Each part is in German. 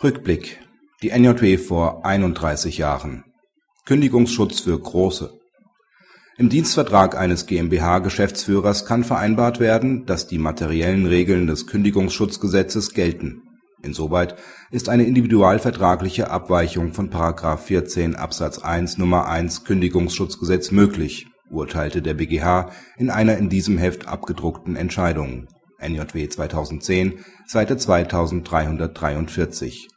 Rückblick. Die NJW vor 31 Jahren. Kündigungsschutz für Große. Im Dienstvertrag eines GmbH-Geschäftsführers kann vereinbart werden, dass die materiellen Regeln des Kündigungsschutzgesetzes gelten. Insoweit ist eine individualvertragliche Abweichung von § 14 Absatz 1 Nr. 1 Kündigungsschutzgesetz möglich, urteilte der BGH in einer in diesem Heft abgedruckten Entscheidung (NJW 2010, Seite 2343).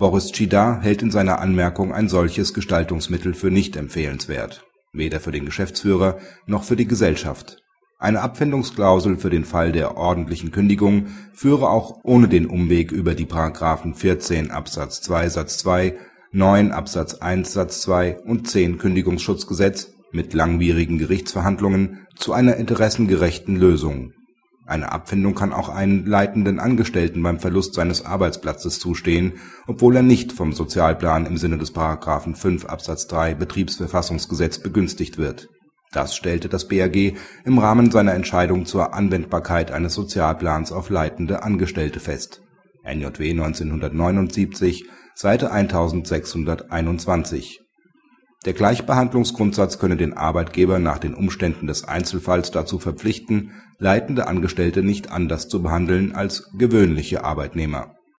Boris Tschida hält in seiner Anmerkung ein solches Gestaltungsmittel für nicht empfehlenswert, weder für den Geschäftsführer noch für die Gesellschaft. Eine Abfindungsklausel für den Fall der ordentlichen Kündigung führe auch ohne den Umweg über die § 14 Absatz 2 Satz 2, 9 Absatz 1 Satz 2 und 10 Kündigungsschutzgesetz mit langwierigen Gerichtsverhandlungen zu einer interessengerechten Lösung. Eine Abfindung kann auch einem leitenden Angestellten beim Verlust seines Arbeitsplatzes zustehen, obwohl er nicht vom Sozialplan im Sinne des § 5 Absatz 3 Betriebsverfassungsgesetz begünstigt wird. Das stellte das BAG im Rahmen seiner Entscheidung zur Anwendbarkeit eines Sozialplans auf leitende Angestellte fest (NJW 1979, Seite 1621). Der Gleichbehandlungsgrundsatz könne den Arbeitgeber nach den Umständen des Einzelfalls dazu verpflichten, leitende Angestellte nicht anders zu behandeln als gewöhnliche Arbeitnehmer